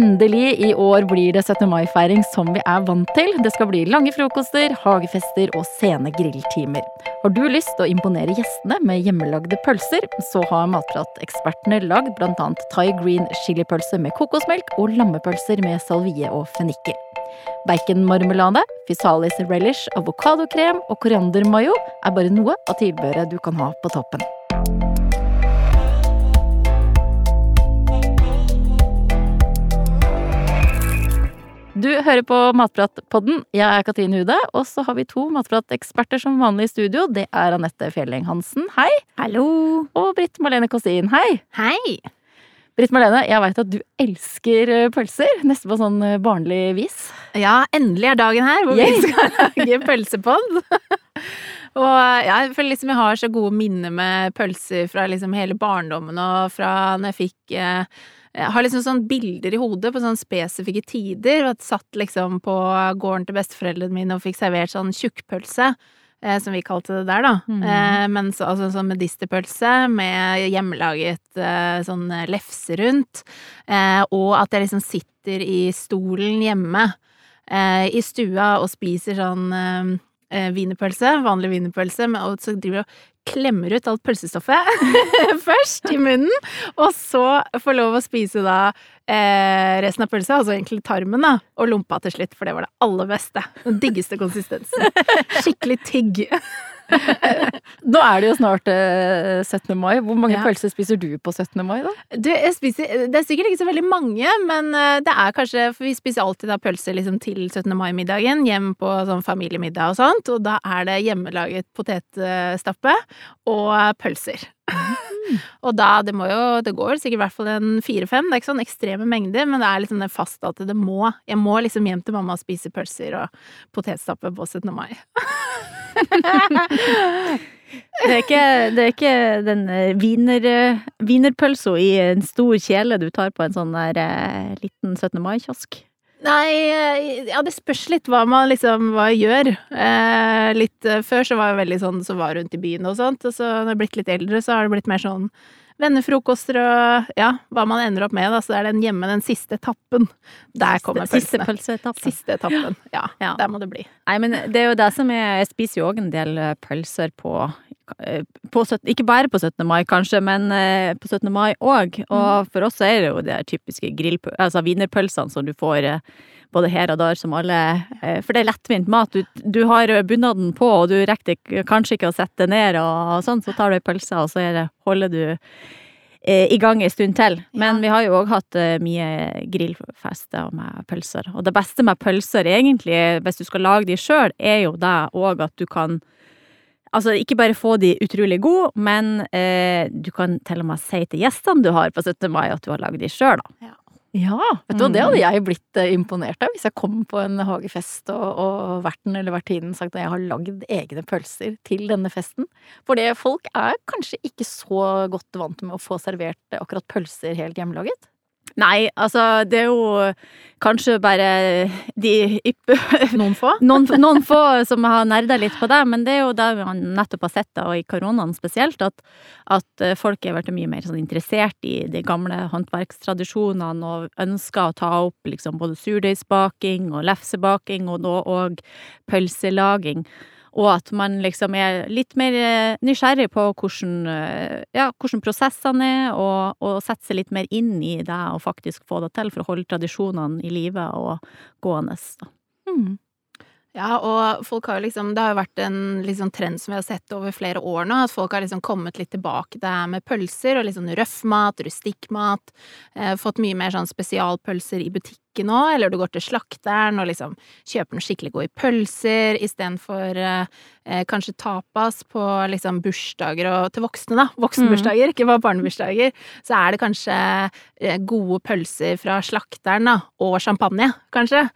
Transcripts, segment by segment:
Endelig, i år blir det 17. mai-feiring som vi er vant til. Det skal bli lange frokoster, hagefester og sene grilltimer. Har du lyst til å imponere gjestene med hjemmelagde pølser, så har Matprat-ekspertene lagd bl.a. Thai green chilipølse med kokosmelk og lammepølser med salvie og fennikel. Baconmarmelade, fysalis relish, avokadokrem og koriandermayo er bare noe av tilbehøret du kan ha på toppen. Du hører på Matpratpodden. Jeg er Katrin Hude, og så har vi to matprateksperter som vanlig i studio. Det er Anette Fjelling Hansen, hei. Hallo. Og Britt Marlene Kåsin, hei. Hei. Britt Marlene, jeg veit at du elsker eh, pølser. Nesten på sånn eh, barnlig vis. Ja, endelig er dagen her hvor Yay. vi skal lage pølsepod. og ja, jeg føler liksom jeg har så gode minner med pølser fra liksom hele barndommen og fra når jeg fikk eh, jeg har liksom sånn bilder i hodet på sånn spesifikke tider. At satt liksom på gården til besteforeldrene mine og fikk servert sånn tjukkpølse. Eh, som vi kalte det der, da. Mm. Eh, men så, altså sånn medisterpølse med hjemmelaget eh, sånn lefse rundt. Eh, og at jeg liksom sitter i stolen hjemme eh, i stua og spiser sånn eh, eh, wienerpølse, vanlig wienerpølse, og så driver jeg og klemmer ut alt pølsestoffet først i munnen, og så får lov å spise da eh, resten av pølsa, altså egentlig tarmen, da, og lompa til slutt, for det var det aller beste. Den diggeste konsistensen. Skikkelig tygg. Nå er det jo snart eh, 17. mai. Hvor mange Ja. pølser spiser du på 17. mai, da? Du, spiser, det er sikkert ikke så veldig mange, men eh, det er kanskje For vi spiser alltid da pølser liksom til 17. mai-middagen, hjem på sånn familiemiddag og sånt, og da er det hjemmelaget potetstappe og pølser. og da, det må jo Det går sikkert i hvert fall en fire-fem, det er ikke sånn ekstreme mengder, men det er liksom det fast at det må Jeg må liksom hjem til mamma og spise pølser og potetstappe på 17. mai. Det er ikke, det er ikke den eh, wiener, eh, wienerpølsa i en stor kjele du tar på en sånn der eh, liten 17. mai-kiosk. Nei, ja det spørs litt hva man liksom hva gjør. Eh, litt før så var jeg veldig sånn som var rundt i byen og sånt, og så når jeg er blitt litt eldre, så har det blitt mer sånn vennefrokoster og ja, hva man ender opp med, da. Så det er den hjemme, den siste etappen. Der kommer Siste pølsene. pølseetappe. Siste etappen. Ja, Ja. der må det bli. Nei, men det er jo det som er Jeg spiser jo òg en del eh, pølser på, eh, på 17, Ikke bare på 17. mai, kanskje, men eh, på 17. mai òg. Og for oss er det jo de typiske grillpø... Altså wienerpølsene som du får både her og der, som alle eh, For det er lettvint mat. Du, du har bunaden på, og du rekker kanskje ikke å sette det ned og sånn, så tar du ei pølse, og så det, holder du eh, i gang en stund til. Men Ja. vi har jo òg hatt eh, mye grillfester med pølser. Og det beste med pølser, egentlig, hvis du skal lage de sjøl, er jo det òg at du kan Altså, ikke bare få de utrolig gode, men eh, du kan til og med si til gjestene du har på 17. mai at du har lagd de sjøl, da. Ja, vet du hva, det hadde jeg blitt eh, imponert av hvis jeg kom på en hagefest og, og verten eller vertinnen sagt at jeg har lagd egne pølser til denne festen. For det folk er kanskje ikke så godt vant med å få servert akkurat pølser helt hjemmelaget. Nei, altså, det er jo kanskje bare de yppe... Noen få. Noen, noen få som har nerda litt på det, men det er jo det man nettopp har sett, da, og i koronaen spesielt, at, at eh, folk er blitt mye mer sånn interessert i de gamle håndverkstradisjonene og ønsker å ta opp liksom både surdeigsbaking og lefsebaking, og da òg pølselaging. Og at man liksom er litt mer eh, nysgjerrig på hvordan, eh, ja, hvordan prosessene er, og, og setter seg litt mer inn i det og faktisk få det til for å holde tradisjonene i live og gående. Mm. Ja, og folk har jo liksom Det har jo vært en liksom trend som vi har sett over flere år nå, at folk har liksom kommet litt tilbake det med pølser og litt sånn røffmat, rustikkmat. Eh, fått mye mer sånn spesialpølser i butikken nå, eller du går til slakteren og liksom kjøper noen skikkelig gode pølser istedenfor eh, eh, kanskje tapas på liksom bursdager og til voksne, da. Voksenbursdager, ikke bare barnebursdager. Så er det kanskje eh, gode pølser fra slakteren, da, og champagne, kanskje.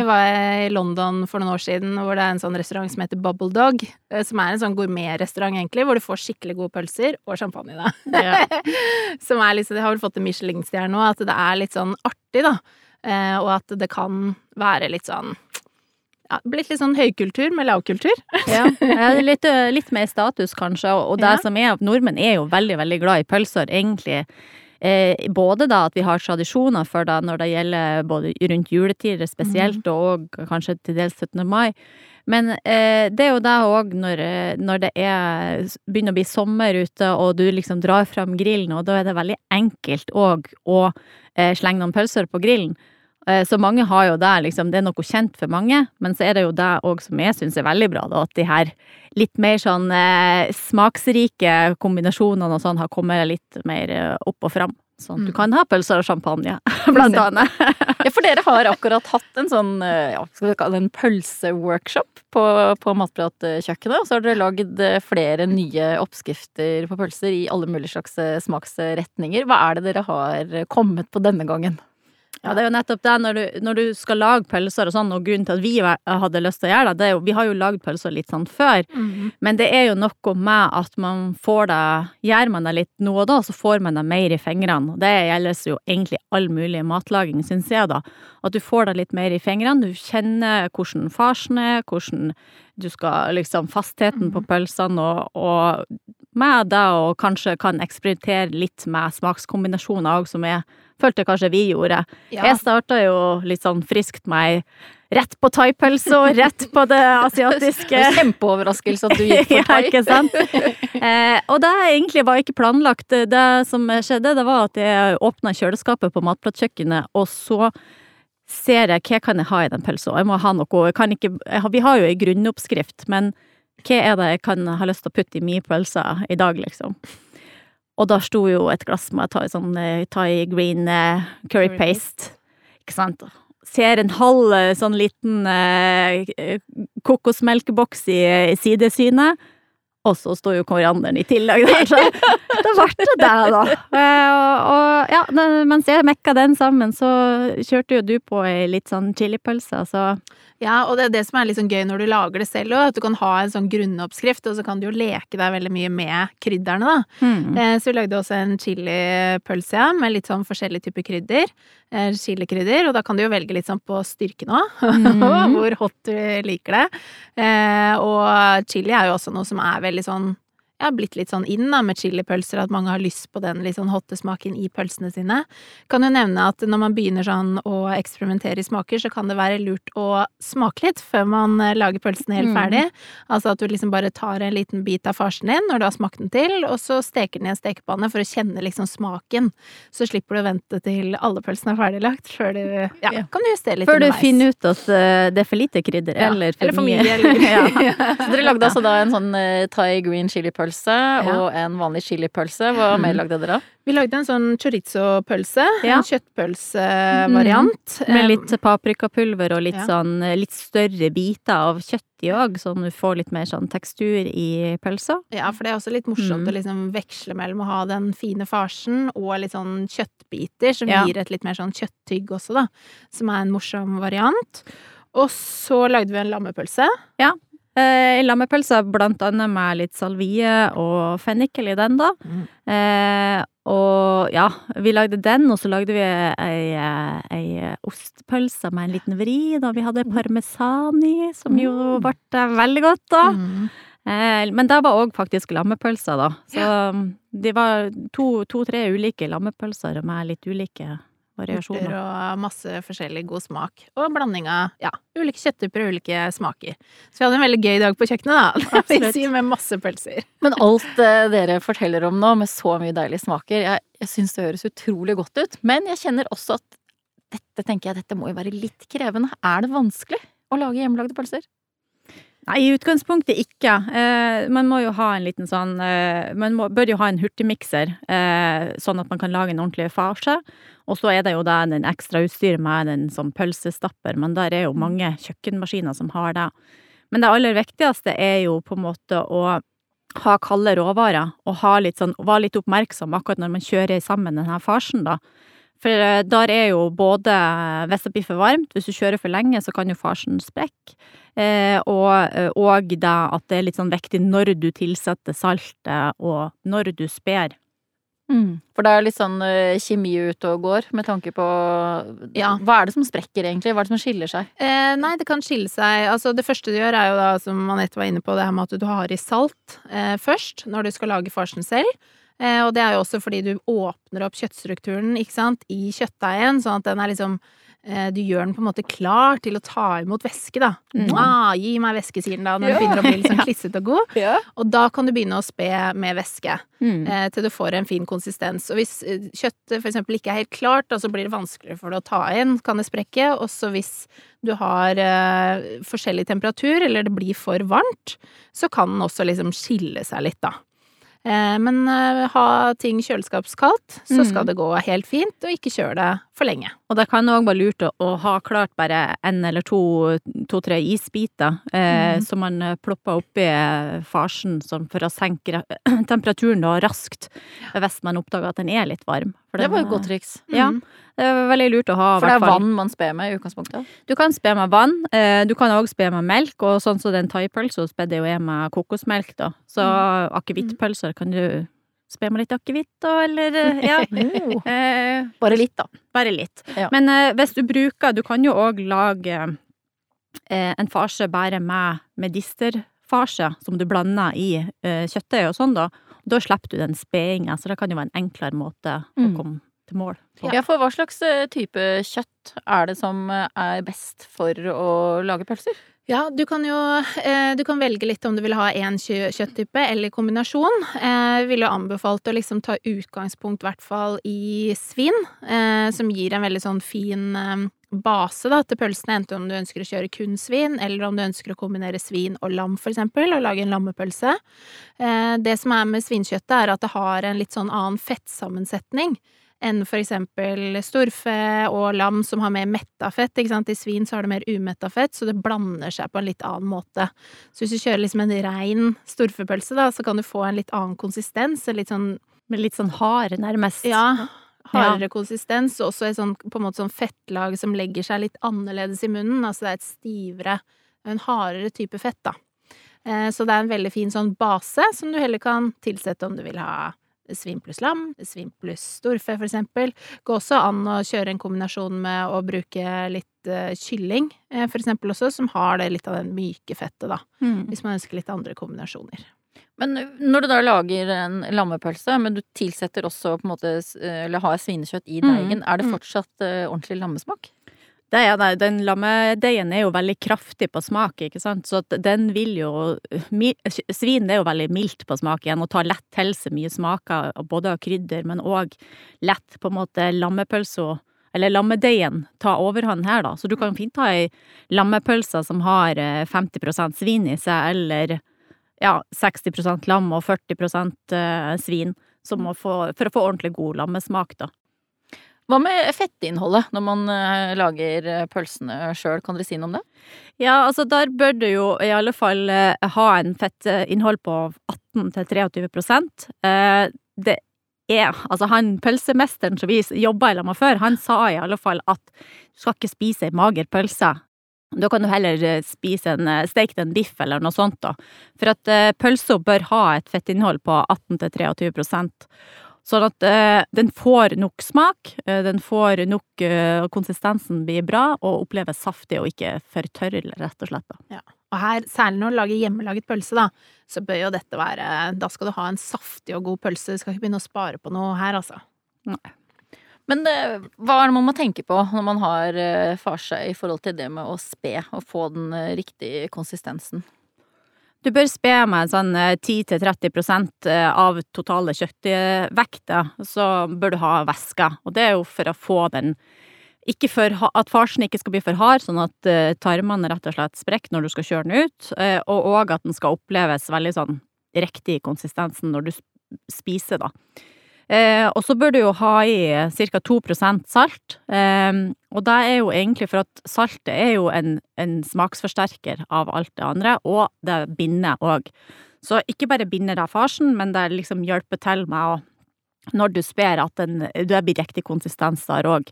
Jeg var i London for noen år siden, hvor det er en sånn restaurant som heter Bubble Dog. eh, Som er en sånn gourmetrestaurant, egentlig, hvor du får skikkelig gode pølser og champagne, da. som er liksom, De har vel fått en Michelin-stjerne nå, at det er litt sånn artig, da. Eh, og at det kan være litt sånn ja, Blitt litt sånn høykultur med lavkultur. Ja, det er litt, litt mer status, kanskje. Og det Ja. som er at nordmenn er jo veldig, veldig glad i pølser, egentlig. Eh, både da at vi har tradisjoner for det når det gjelder både rundt juletider spesielt, og kanskje til dels 17. mai. Men eh, det er jo det òg når, eh, når det er, begynner å bli sommer ute, og du liksom drar fram grillen, og da er det veldig enkelt òg å eh, slenge noen pølser på grillen. Eh, Så mange har jo det, liksom, det er noe kjent for mange, men så er det jo det òg som jeg syns er veldig bra, da, at de her litt mer sånn eh, smaksrike kombinasjonene og sånn har kommet litt mer eh, opp og fram. Sånn at du Mm. kan ha pølser og champagne, blant annet. Ja, for dere har akkurat hatt en sånn, eh, ja, skal vi kalle det en pølseworkshop på, på Matpratkjøkkenet. Og så har dere lagd eh, flere nye oppskrifter på pølser i alle mulige slags eh, smaksretninger. Hva er det dere har kommet på denne gangen? Ja, det er jo nettopp det, når du, når du skal lage pølser og sånn, og grunnen til at vi hadde lyst til å gjøre det, det er jo, vi har jo lagd pølser litt sånn før, men det er jo noe med at man får det, gjør man det litt nå og da, så får man det mer i fingrene, det gjelder jo egentlig all mulig matlaging, synes jeg da, at du får det litt mer i fingrene, du kjenner hvordan farsen er, hvordan du skal liksom fastheten på pølsene, og, og med det, og kanskje kan eksperimentere litt med smakskombinasjoner også, som jeg følte kanskje vi gjorde. Ja. Jeg starta jo litt sånn friskt meg rett på thaipølse og rett på det asiatiske. Kjempeoverraskelse at du gikk for ja, ikke sant? Eh, og det egentlig var ikke planlagt. Det som skjedde, det var at jeg åpna kjøleskapet på matplatkjøkkenet, og så ser jeg hva kan jeg ha i den pølsa. Jeg må ha noe ikke, Vi har jo ei grunnoppskrift, men hva er det jeg kan ha lyst til å putte i min pølse i dag, liksom? Og da sto jo et glass med thai, sånn eh, thai green eh, curry paste. Ikke sant? Ser en halv eh, sånn liten eh, kokosmelkeboks i, i sidesynet. Og så står jo korianderen i tillegg der, så da ble det det, da. Og, og ja, mens jeg mekka den sammen, så kjørte jo du på ei litt sånn chilipølse, så Ja, og det er det som er litt sånn gøy når du lager det selv òg, at du kan ha en sånn grunnoppskrift, og så kan du jo leke deg veldig mye med krydderne, da. hmm. Eh, Så vi lagde også en chilipølse, ja, med litt sånn forskjellige typer krydder. Eh, Chilikrydder, og da kan du jo velge litt sånn på styrken òg, mm. hvor hot du liker det. Eh, Og chili er jo også noe som er veldig sånn ja, blitt litt sånn inn da, med chilipølser, at mange har lyst på den litt sånn hotte smaken i pølsene sine. Kan jo nevne at når man begynner sånn å eksperimentere i smaker, så kan det være lurt å smake litt før man eh, lager pølsene helt Mm. ferdig. Altså at du liksom bare tar en liten bit av farsen din når du har smakt den til, og så steker den i en stekepanne for å kjenne liksom smaken. Så slipper du å vente til alle pølsene er ferdiglagt, før du Ja, kan du justere litt Før du underveis. finner ut at eh, det er for lite krydder, Ja, eller for, eller for mye. mye. Eller, ja. Så dere lagde altså da en sånn eh, thai green chilipølse og en vanlig chilipølse. Hva mer lagde dere da? Vi lagde en sånn chorizo-pølse. Ja. En kjøttpølsevariant. Med litt paprikapulver og litt Ja. sånn eh, litt større biter av kjøtt i òg, sånn du får litt mer sånn tekstur i pølsa. Ja, for det er også litt morsomt Mm. å liksom veksle mellom å ha den fine farsen og litt sånn kjøttbiter, som Ja. gir et litt mer sånn kjøtttygg også, da. Som er en morsom variant. Og så lagde vi en lammepølse. Eh, Lammepølsa blant annet med litt salvie og fennikel i den, da. Mm. Eh, og ja, vi lagde den, og så lagde vi ei, ei ostepølse med en liten vri, da vi hadde parmesan i, som jo Mm. ble veldig godt, da. Mm. Eh, men det var òg faktisk lammepølser, da. Så ja. de var to-tre ulike lammepølser med litt ulike Urter variasjoner. og masse forskjellig god smak. Og blanding av ja, ulike kjøtttyper og ulike smaker. Så vi hadde en veldig gøy dag på kjøkkenet, da. Absolutt. si med masse pølser. Men alt eh, dere forteller om nå, med så mye deilige smaker, jeg, jeg syns det høres utrolig godt ut. Men jeg kjenner også at dette tenker jeg, dette må jo være litt krevende. Er det vanskelig å lage hjemmelagde pølser? Nei, i utgangspunktet ikke. Eh, man må jo ha en liten sånn eh, Man må, bør jo ha en hurtigmikser, eh, sånn at man kan lage en ordentlig farse. Og så er det jo da den ekstra utstyret med en sånn pølsestapper, men der er jo mange kjøkkenmaskiner som har det. Men det aller viktigste er jo på en måte å ha kalde råvarer, og ha litt sånn, være litt oppmerksom akkurat når man kjører sammen denne farsen, da. For eh, der er jo både Hvis det blir for varmt, hvis du kjører for lenge, så kan jo farsen sprekke. Eh, og, eh, og det at det er litt sånn viktig når du tilsetter saltet, og når du sper. Mm. For det er litt sånn uh, kjemi ute og går, med tanke på Ja. Hva er det som sprekker, egentlig? Hva er det som skiller seg? Eh, nei, det kan skille seg. Altså, det første du gjør, er jo da, som Anette var inne på, det her med at du har i salt eh, først, når du skal lage farsen selv. Eh, og det er jo også fordi du åpner opp kjøttstrukturen, ikke sant, i kjøttdeigen, sånn at den er liksom eh, Du gjør den på en måte klar til å ta imot væske, da. Mm. Ah, gi meg væske, sier den da, når Ja. den begynner å bli litt sånn klissete og god. Ja. Og da kan du begynne å spe med væske. Mm. eh, til du får en fin konsistens. Og hvis eh, kjøttet eksempel ikke er helt klart, da, så blir det vanskeligere for det å ta inn, kan det sprekke. Også hvis du har eh, forskjellig temperatur, eller det blir for varmt, så kan den også liksom skille seg litt, da. Eh, men eh, ha ting kjøleskapskaldt, så Mm. skal det gå helt fint, og ikke kjøre det for lenge. Og det kan òg være lurt å, ha klart bare en eller to, to-tre isbiter, eh, mm. som man eh, plopper oppi farsen sånn for å senke temperaturen da raskt, hvis man oppdager at den er litt varm. For Det var jo et godt triks. Ja. Det er veldig lurt å ha. For det er vann man sper med i utgangspunktet. Du kan spe med vann, eh, du kan òg spe med melk, og sånn som den thaipølsa spedde jo jeg med kokosmelk, da. Så Mm. akevittpølser kan du spe med litt akevitt, da, eller eh, Ja. Oh. Eh, Bare litt, da. bare litt. Ja. Men eh, hvis du bruker Du kan jo òg lage eh, en farse bare med medisterfarse, som du blander i eh, kjøttdeig og sånn, da. Da slipper du den spedinga, så det kan jo være en enklere måte Mm. å komme til mål på. Ja, for hva slags eh, type kjøtt er det som eh, er best for å lage pølser? Ja, du kan jo eh, Du kan velge litt om du vil ha én kjøtttype eller kombinasjon. Jeg ville anbefalt å liksom ta utgangspunkt, i hvert fall, i svin, eh, som gir en veldig sånn fin base da, til pølsene, enten om du ønsker å kjøre kun svin, eller om du ønsker å kombinere svin og lam, for eksempel, og lage en lammepølse. Eh, det som er med svinkjøttet, er at det har en litt sånn annen fettsammensetning enn for eksempel storfe og lam som har mer metta fett. Ikke sant? I svin så har det mer umetta fett, så det blander seg på en litt annen måte. Så hvis du kjører liksom en rein storfepølse, da, så kan du få en litt annen konsistens. Litt sånn Med litt sånn hard, nærmest. ja, hardere konsistens, og også et sånn, på en måte sånn fettlag som legger seg litt annerledes i munnen. Altså det er et stivere, en hardere type fett, da. Eh, Så det er en veldig fin sånn base som du heller kan tilsette om du vil ha svin pluss lam, svin pluss storfe, for eksempel. Går også an å kjøre en kombinasjon med å bruke litt eh, kylling, eh, for eksempel også, som har det litt av den myke fettet, da. Mm. Hvis man ønsker litt andre kombinasjoner. Men når du da lager en lammepølse, men du tilsetter også på en måte eh, Eller har svinekjøtt i Mm, er det mm. fortsatt ordentlig lammesmak? Det er det. Den lammedeigen er jo veldig kraftig på smak, ikke sant, så den vil jo Svin er jo veldig mildt på smak igjen, og tar lett til seg mye smaker, både av krydder, men òg lett på en måte lammepølsa eller lammedeigen ta overhånd her, da. Så du kan fint ha ei lammepølse som har eh, 50 svin i seg, eller ja, 60% lam og 40 eh, svin, å få, for å få ordentlig god lammesmak, da. Hva med fettinnholdet når man eh, lager eh, pølsene sjøl, kan dere si noe om det? Ja, altså der bør du jo i alle fall eh, ha en fettinnhold på 18-23 eh, Det er Altså han pølsemesteren som vi jobba sammen med før, han sa i alle fall at du skal ikke spise ei mager pølse. Da kan du heller spise en steikt en biff eller noe sånt, da. For at pølsa bør ha et fettinnhold på 18-23 Sånn at eh, den får nok smak, eh, den får nok eh, Konsistensen blir bra, og oppleves saftig og ikke for tørr, rett og slett. Da. Og her, særlig når du lager hjemmelaget pølse, da, så bør jo dette være Da skal du ha en saftig og god pølse. Du skal ikke begynne å spare på noe her, altså. Men eh, hva er det man må tenke på når man har eh, farse i forhold til det med å spe og få den eh, riktige konsistensen? Du bør spe med sånn eh, 10-30% av totale kjøttvekta, så bør du ha væske. Og det er jo for å få den ikke for, at farsen ikke skal bli for hard, sånn at eh, tarmene rett og slett sprekker når du skal kjøre den ut, eh, og òg at den skal oppleves veldig sånn riktig i konsistensen når du spiser, da. Eh, og så bør du jo ha i ca. 2 salt, eh, og det er jo egentlig for at saltet er jo en, en smaksforsterker av alt det andre, og det binder òg. Så ikke bare binder det farsen, men det liksom hjelper til med å når du sper at den, det blir riktig konsistens der òg.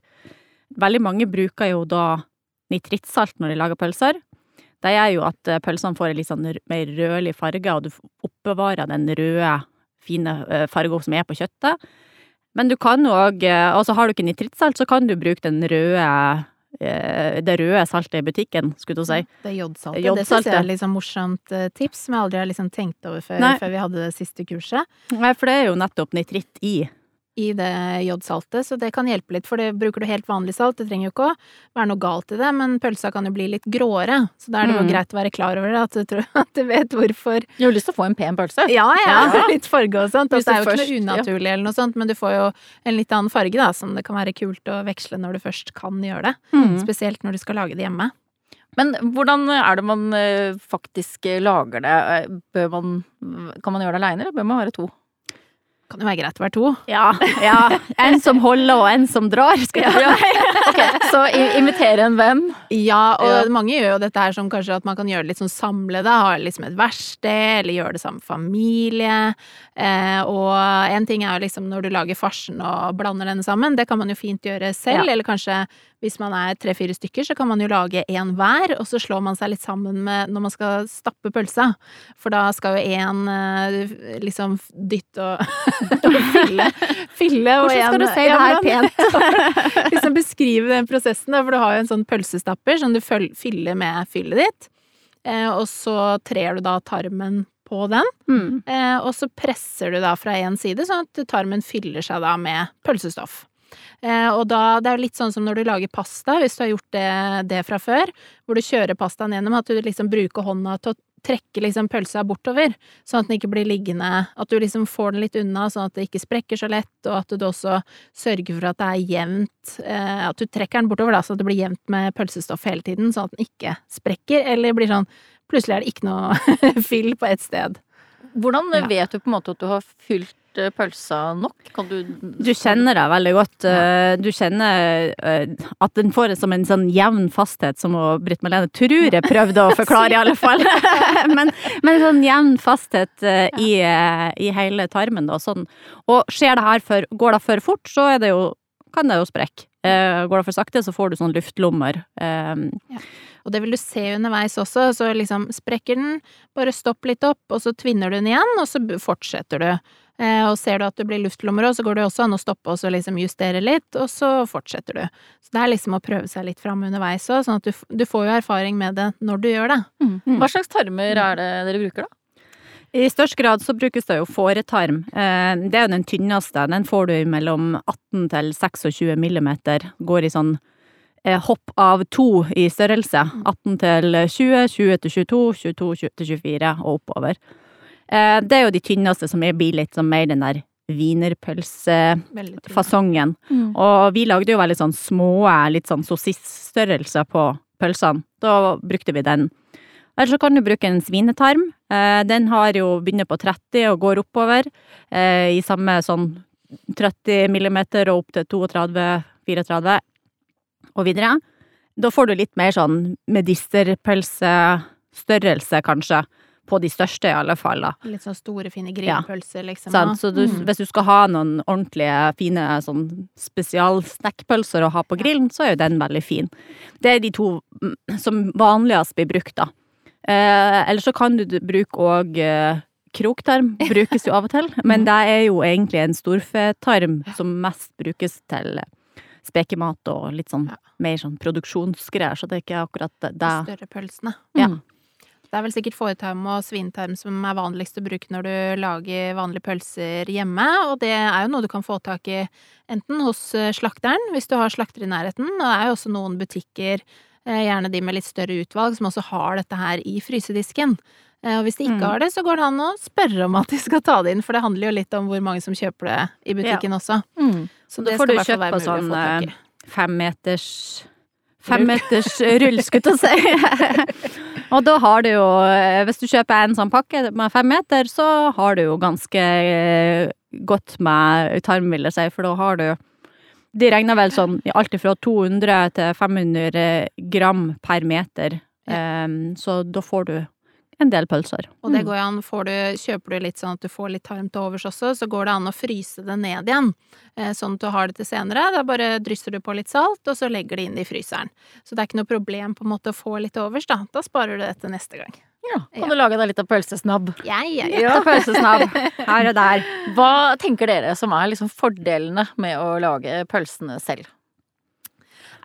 Veldig mange bruker jo da nitrittsalt når de lager pølser. Det gjør jo at eh, pølsene får en litt sånn mer rødlig farge, og du oppbevarer den røde, fine farger som er på kjøttet. Men du kan òg Og så har du ikke nitrittsalt, så kan du bruke den røde eh, det røde saltet i butikken, skulle du si. Det er jodsaltet. Det Jodsaltet. syns jeg er sånn morsomt eh, tips, som jeg aldri har liksom tenkt over før, før vi hadde det siste kurset. Nei, for det er jo nettopp nitritt i. I det jodsaltet, så det kan hjelpe litt, for det bruker du helt vanlig salt, det trenger jo ikke å være noe galt i det, men pølsa kan jo bli litt gråere, så da er det jo Mm. greit å være klar over det, at du, tror, at du vet hvorfor Du har lyst til å få en pen pølse? Ja, ja, Ja. litt farge og sånt. Altså, det er jo ikke noe unaturlig eller noe sånt, men du får jo en litt annen farge, da, som det kan være kult å veksle når du først kan gjøre det. Mm. Spesielt når du skal lage det hjemme. Men hvordan er det man eh, faktisk lager det? Eh, Bør man, kan man gjøre det aleine, eller bør man være to? Kan jo være greit å være to. Ja, ja. En som holder og en som drar, skal jeg si. Ok, så invitere en venn. Ja, og Ja. mange gjør jo dette her som kanskje at man kan gjøre det litt sånn samlede, ha liksom et verksted, eller gjøre det sammen med familie. Eh, og en ting er jo liksom når du lager farsen og blander denne sammen, det kan man jo fint gjøre selv, Ja. eller kanskje hvis man er tre-fire stykker, så kan man jo lage en hver, og så slår man seg litt sammen med når man skal stappe pølsa. For da skal jo en eh, liksom dytte og, og fylle, fylle og Hvordan skal en- du si det her pent? liksom beskrive den prosessen, da, for du har jo en sånn pølsestapper som du fyller med fyllet ditt. Eh, og så trer du da tarmen på den, Mm. eh, og så presser du da fra én side, sånn at tarmen fyller seg da med pølsestoff. Eh, og da, det er litt sånn som når du lager pasta, hvis du har gjort det, det fra før, hvor du kjører pastaen gjennom, at du liksom bruker hånda til å trekke liksom pølsa bortover, sånn at den ikke blir liggende, at du liksom får den litt unna, sånn at det ikke sprekker så lett, og at du også sørger for at det er jevnt, eh, at du trekker den bortover da, så at det blir jevnt med pølsestoff hele tiden, sånn at den ikke sprekker, eller blir sånn, plutselig er det ikke noe fyll på ett sted. Hvordan Ja. vet du på en måte at du har fylt pølsa nok? Kan du Du kjenner deg veldig godt. eh, Du kjenner eh, at den får som en sånn jevn fasthet, som Britt Malene tror jeg prøvde å forklare, i alle fall. men, men en sånn jevn fasthet eh, i, i hele tarmen, da. Sånn. Og skjer det her for, går det for fort, så er det jo, kan det jo sprekke. Går det for sakte, så får du sånn luftlommer. Ja. Og det vil du se underveis også, så liksom sprekker den, bare stopp litt opp, og så tvinner du den igjen, og så fortsetter du. Eh, og ser du at det blir luftlommer òg, så går det også an å stoppe og så liksom justere litt, og så fortsetter du. Så det er liksom å prøve seg litt fram underveis òg, sånn at du, du får jo erfaring med det når du gjør det. Mm. Hva slags tarmer er det dere bruker, da? I størst grad så brukes det jo fåretarm. Eh, Det er jo den tynneste. Den får du mellom 18 til 26 millimeter. Går i sånn eh, hopp av to i størrelse. 18 til 20, 20 til 22, 22 til 24 og oppover. Eh, Det er jo de tynneste som blir litt sånn mer den der wienerpølsefasongen. Mm. Og vi lagde jo veldig sånn små, litt sånn sossisstørrelser på pølsene. Da brukte vi den. Eller så kan du bruke en svinetarm. Eh, Den har jo begynner på 30 og går oppover. eh, I samme sånn 30 millimeter og opp til 32-34 og videre. Da får du litt mer sånn medisterpølsestørrelse, kanskje. På de største, i alle fall. da. Litt sånn store, fine Ja. grillpølser, liksom. Sånn, Så du, Mm. hvis du skal ha noen ordentlige, fine sånn spesialsnackpølser å ha på grillen, så er jo den veldig fin. Det er de to mm, som vanligst blir brukt, da. Eh, eller så kan du bruke òg eh, kroktarm, brukes jo av og til, men det er jo egentlig en storfetarm som mest brukes til spekemat og litt sånn Ja. mer sånn produksjonsgreier, så det er ikke akkurat det. De større pølsene. Ja. Mm. Det er vel sikkert fåretarm og svinetarm som er vanligst å bruke når du lager vanlige pølser hjemme, og det er jo noe du kan få tak i enten hos eh, slakteren, hvis du har slakter i nærheten, og det er jo også noen butikker, eh, gjerne de med litt større utvalg, som også har dette her i frysedisken. Eh, Og hvis de ikke Mm. har det, så går det an å spørre om at de skal ta det inn, for det handler jo litt om hvor mange som kjøper det i butikken også. Mm. Så Da det får du å sånn i. eh, femmeters rull, skulle jeg si. og da har du jo eh, Hvis du kjøper en sånn pakke med fem meter, så har du jo ganske eh, godt med tarm, vil jeg si, for da har du De regner vel sånn alt fra 200 til 500 gram per meter, Em, så da får du en del pølser. Og det går an, får du, kjøper du litt sånn at du får litt tarm til overs også, så går det an å fryse det ned igjen, eh, sånn at du har det til senere. Da bare drysser du på litt salt, og så legger det inn i fryseren. Så det er ikke noe problem på en måte å få litt overs, da. Da sparer du det til neste gang. Ja, Kan du lage deg litt av pølsesnabb? Ja, ja, Ja, pølsesnabb her og der. Hva tenker dere som er liksom fordelene med å lage pølsene selv?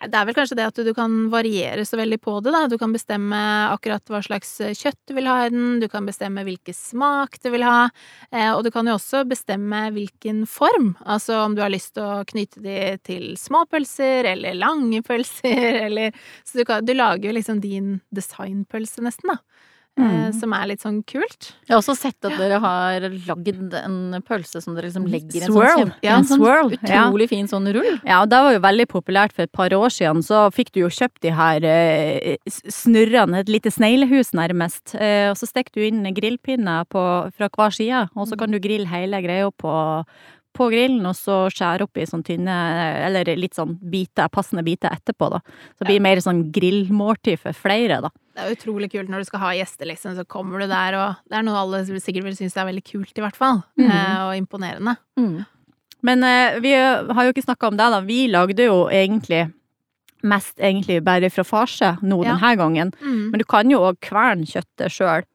Det er vel kanskje det at du kan variere så veldig på det, da. Du kan bestemme akkurat hva slags kjøtt du vil ha i den, du kan bestemme hvilken smak du vil ha, eh, og du kan jo også bestemme hvilken form. Altså om du har lyst til å knyte de til små pølser eller lange pølser, eller Så du, kan, du lager jo liksom din designpølse, nesten, da. Eh, Som er litt sånn kult. Jeg har også sett at dere har lagd en pølse som dere liksom legger i en Swirl. sånn, kjempe, Ja, en sånn swirl, ja. utrolig fin sånn rull. Ja, og det var jo veldig populært for et par år siden. Så fikk du jo kjøpt de her eh, snurrende, et lite sneglehus nærmest. Eh, og så stikker du inn grillpinner fra hver side, og så kan du grille hele greia på, på grillen, og så skjære opp i sånn tynne, eller litt sånn biter, passende biter etterpå, da. Så det blir mer sånn grillmåltid for flere, da. Det er utrolig kult når du skal ha gjester, liksom, så kommer du der, og det er noe alle sikkert vil synes er veldig kult, i hvert fall. Mm. Eh, og imponerende. Mm. Men eh, vi har jo ikke snakka om det, da. Vi lagde jo egentlig mest egentlig bare fra farse nå Ja. denne gangen. Mm. Men du kan jo òg kverne kjøttet sjøl.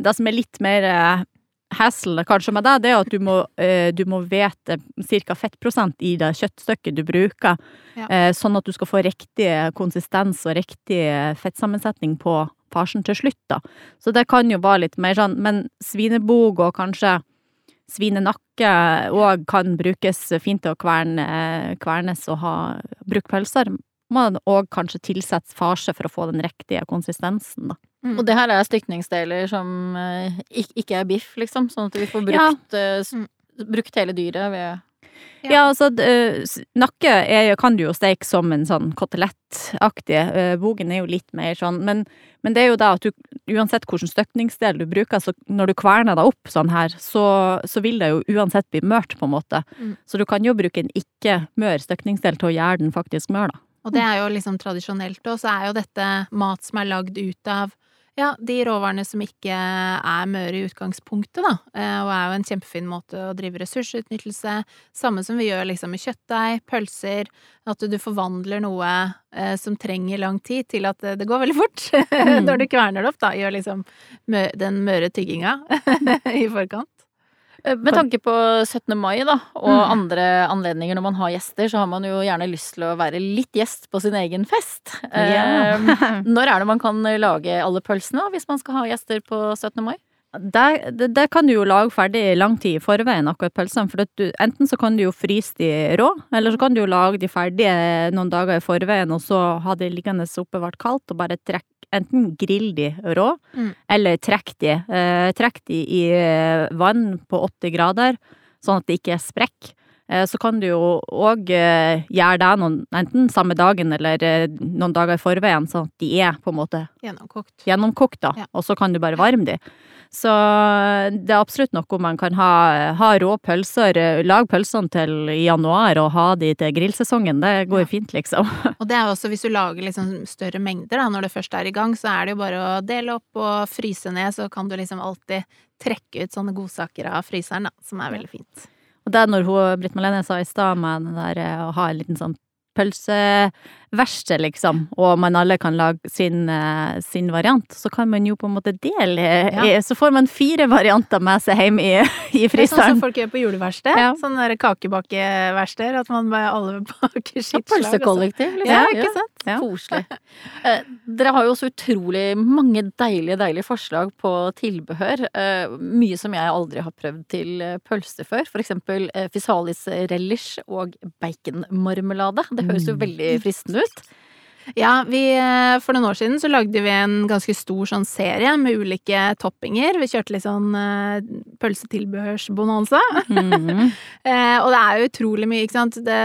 Det som er litt mer eh, hassle kanskje med det, det er at du må, eh, du må vite ca. fettprosent i det kjøttstykket du bruker, Ja. eh, sånn at du skal få riktig konsistens og riktig fettsammensetning på farsen til slutt, da. Så det kan jo være litt mer sånn, men svinebog og kanskje svinenakke òg kan brukes fint til å kverne, kvernes og ha bruke pølser. Må òg kanskje tilsette farse for å få den riktige konsistensen, da. Mm. Og det her er stykningsdeler som eh, ikke er biff, liksom, sånn at vi får brukt, ja. Mm. brukt hele dyret ved Ja. Ja, altså eh, nakke er, kan du jo steke som en sånn kotelettaktig. eh, Bogen er jo litt mer sånn, men, men det er jo det at du uansett hvilken støkningsdel du bruker, så når du kverner deg opp sånn her, så, så vil det jo uansett bli mørt, på en måte. Mm. Så du kan jo bruke en ikke-mør støkningsdel til å gjøre den faktisk mør, da. Og det er jo liksom tradisjonelt òg, så er jo dette mat som er lagd ut av ja, de råvarene som ikke er møre i utgangspunktet, da. Eh, Og er jo en kjempefin måte å drive ressursutnyttelse. Samme som vi gjør liksom med kjøttdeig, pølser. At du forvandler noe eh, som trenger lang tid, til at det, det går veldig fort. Mm. Når du kverner det opp, da. Gjør liksom den møre tygginga i forkant. Eh, Med tanke på 17. mai da, og Mm. andre anledninger når man har gjester, så har man jo gjerne lyst til å være litt gjest på sin egen fest. Ja. Eh, Når er det man kan lage alle pølsene hvis man skal ha gjester på 17. mai? Det, det, det kan du jo lage ferdig lang tid i forveien, akkurat pølsene. For du, enten så kan du jo fryse de rå, eller så kan du jo lage de ferdige noen dager i forveien, og så ha de liggende oppbevart kaldt, og bare trekk, enten grill de rå, Mm. eller trekk de. Eh, trekk de i eh, vann på 80 grader, sånn at det ikke er sprekk. Eh, Så kan du jo òg eh, gjøre det noen, enten samme dagen eller eh, noen dager i forveien, sånn at de er på en måte Gjennomkokt. gjennomkokt, da, Ja. og så kan du bare varme de. Så det er absolutt noe man kan ha, ha rå pølser, eh, lag pølsene til i januar og ha de til grillsesongen, det går Ja. fint, liksom. Og det er også hvis du lager liksom større mengder da, når det først er i gang, så er det jo bare å dele opp og fryse ned, så kan du liksom alltid trekke ut sånne godsaker av fryseren, da, som er veldig fint. Det er når hun, Britt Malene sa i stad med den der eh, å ha en liten sånn pølseverksted, liksom, og man alle kan lage sin, eh, sin variant, så kan man jo på en måte dele, Ja. så får man fire varianter med seg hjem i, i er sånn som folk gjør på juleverksted. Ja. Sånn der kakebakeverksted, at man bare alle baker sitt slag. altså. Pølsekollektiv, liksom. Ja, ikke sant? Ja. Koselig. Eh, dere har jo også utrolig mange deilige, deilige forslag på tilbehør. Eh, mye som jeg aldri har prøvd til pølse før. For eksempel eh, fisalis relish og baconmarmelade. Det høres jo Mm. veldig fristende ut. Ja, vi, eh, for noen år siden så lagde vi en ganske stor sånn serie med ulike toppinger. Vi kjørte litt sånn uh, pølsetilbehørsbonanza. Mhm. Eh, og det er jo utrolig mye, ikke sant. Det,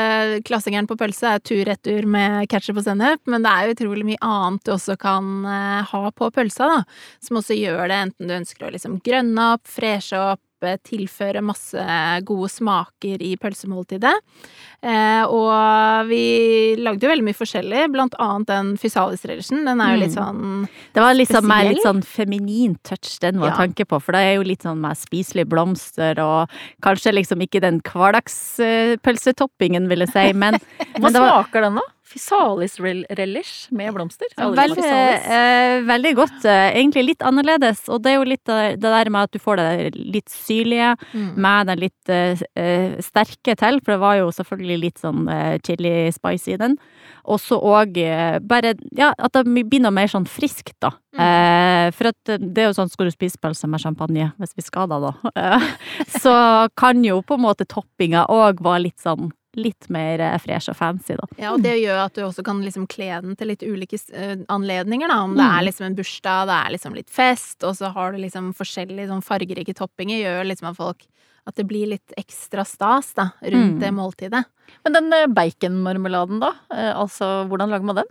klassingeren på pølse er tur-retur med ketchup og sennep, men det er jo utrolig mye annet du også kan uh, ha på pølsa, da. Som også gjør det, enten du ønsker å liksom grønne opp, freshe opp, eh, tilføre masse gode smaker i pølsemåltidet. Eh, og vi lagde jo veldig mye forskjellig, blant annet den fysalis-relisjen. Den er jo litt Mm. sånn Det var liksom mer litt sånn feminin touch den var Ja. tanke på, for det er jo litt sånn mer spiselige blomster og kanskje liksom ikke den hverdagspølsetoppingen, vil jeg si, men, Hva men det var smaker den, da? Fisalis-relish med blomster. Veldig, eh, veldig godt. Eh, egentlig litt annerledes. Og det er jo litt det der med at du får det litt syrlige Mm. med den litt eh, eh, sterke til, for det var jo selvfølgelig litt sånn eh, chili spice i den. Og så òg eh, bare ja, at det blir noe mer sånn friskt, da. Mm. Eh, for at det er jo sånn, skal du spise pølse med champagne, hvis vi skal da, da, eh, så kan jo på en måte toppinga òg være litt sånn litt mer eh, fresh og fancy, da. Ja, og det gjør at du også kan liksom kle den til litt ulike eh, anledninger, da. Om det Mm. er liksom en bursdag, det er liksom litt fest, og så har du liksom forskjellige sånn fargerike toppinger, gjør liksom at folk At det blir litt ekstra stas, da, rundt Mm. det måltidet. Men den eh, baconmarmeladen, da? Altså, hvordan lager man den?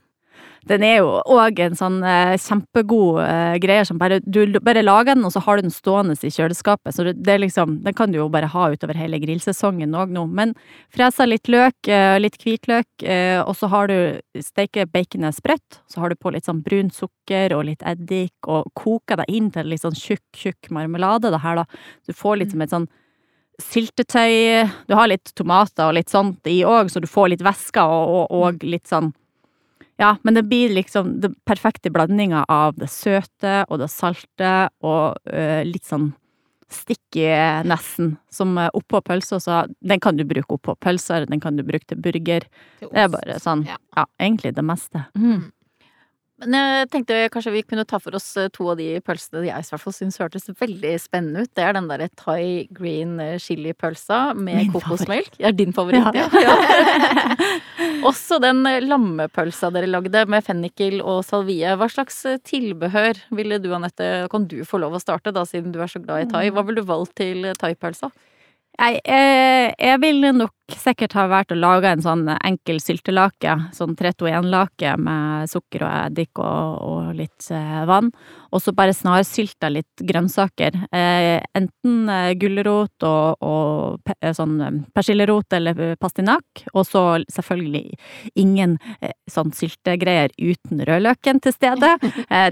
Den er jo òg en sånn eh, kjempegod eh, greie som bare Du bare lager den, og så har du den stående i kjøleskapet. Så det, er liksom Den kan du jo bare ha utover hele grillsesongen òg nå. Men fresa litt løk, eh, litt hvitløk, eh, og så har du Steker baconet sprøtt. Så har du på litt sånn brunt sukker og litt eddik, og koker det inn til litt sånn tjukk, tjukk marmelade, det her, da. Du får litt som et sånn syltetøy Du har litt tomater og litt sånt i òg, så du får litt væske og, og, og litt sånn ja, men det blir liksom den perfekte blandinga av det søte og det salte og uh, litt sånn sticky nesten, som uh, oppå pølsa, så den kan du bruke oppå pølser, den kan du bruke til burger. Til Det er bare sånn, Ja. ja, egentlig det meste. Mm. Men jeg tenkte kanskje vi kunne ta for oss eh, to av de pølsene jeg i hvert fall syns hørtes veldig spennende ut. Det er den derre thai green eh, chili-pølsa med kokosmelk. Er din favoritt, ja. ja. Også den eh, lammepølsa dere lagde med fennikel og salvie. Hva slags eh, tilbehør ville du, Anette, kan du få lov å starte, da, siden du er så glad i thai? Hva ville du valgt til thaipølsa? Jeg, eh, jeg ville nok sikkert ha vært å lage en sånn enkel syltelake, sånn 3-2-1-lake med sukker og eddik og, og litt eh, vann, og så bare snarsylta litt grønnsaker. Eh, enten gulrot og, og sånn persillerot eller pastinakk, og så selvfølgelig ingen sånn syltegreier uten rødløken til stede.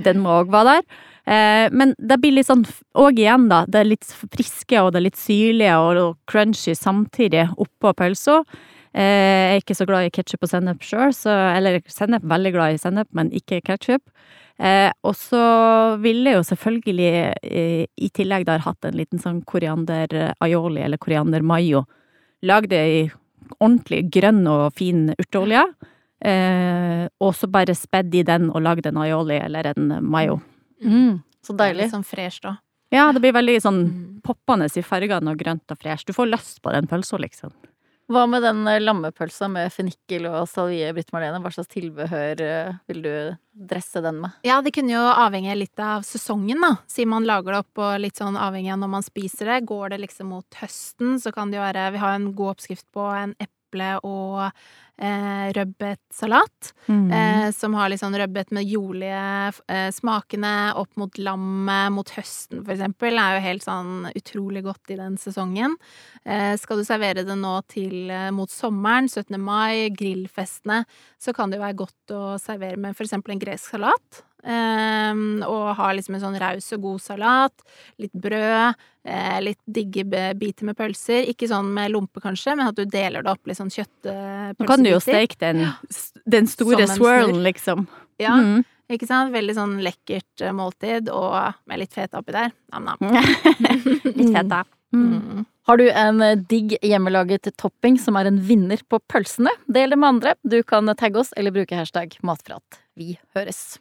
Den må òg være der. Eh, men det blir litt sånn, og igjen da, det er litt friske og det er litt syrlige og, crunchy samtidig oppå pølsa. Eh, jeg er ikke så glad i ketsjup og sennep sjøl, eller sennep, veldig glad i sennep, men ikke ketsjup. Eh, og så ville jeg jo selvfølgelig i tillegg der hatt en liten sånn koriander aioli eller koriander mayo. Lagd det i ordentlig grønn og fin urteolje. Og så bare spedd i den og lagd en aioli eller en mayo. Mm, så deilig. litt sånn fresht òg. Ja, det blir veldig sånn Mm. poppende i fargene og grønt og fresh. Du får lyst på den pølsa, liksom. Hva med den eh, lammepølsa med fennikel og salvie, Britt Marlene? Hva slags tilbehør eh, vil du dresse den med? Ja, det kunne jo avhenge litt av sesongen, da. Siden man lager det opp og litt sånn avhengig av når man spiser det. Går det liksom mot høsten, så kan det jo være Vi har en god oppskrift på en eple- og eh, rødbetsalat. Mm. Eh, som har litt sånn rødbet med jordlige eh, smakene opp mot lammet mot høsten, for eksempel. Er jo helt sånn utrolig godt i den sesongen. Eh, skal du servere det nå til eh, mot sommeren, 17. mai, grillfestene, så kan det jo være godt å servere med for eksempel en gresk salat. Eh, og ha liksom en sånn raus og god salat. Litt brød. Eh, litt digge biter med pølser. Ikke sånn med lompe, kanskje, men at du deler det opp litt sånn kjøttpølsebiter. Nå kan du jo steke den, den store swirlen, liksom. Ja, Mm. ikke sant? Veldig sånn lekkert eh, måltid, og med litt feta oppi der. Nam-nam. Litt feta. Mm. Mm. Har du en eh, digg hjemmelaget topping som er en vinner på pølsene? Del det med andre. Du kan tagge oss eller bruke hashtag matprat. Vi høres.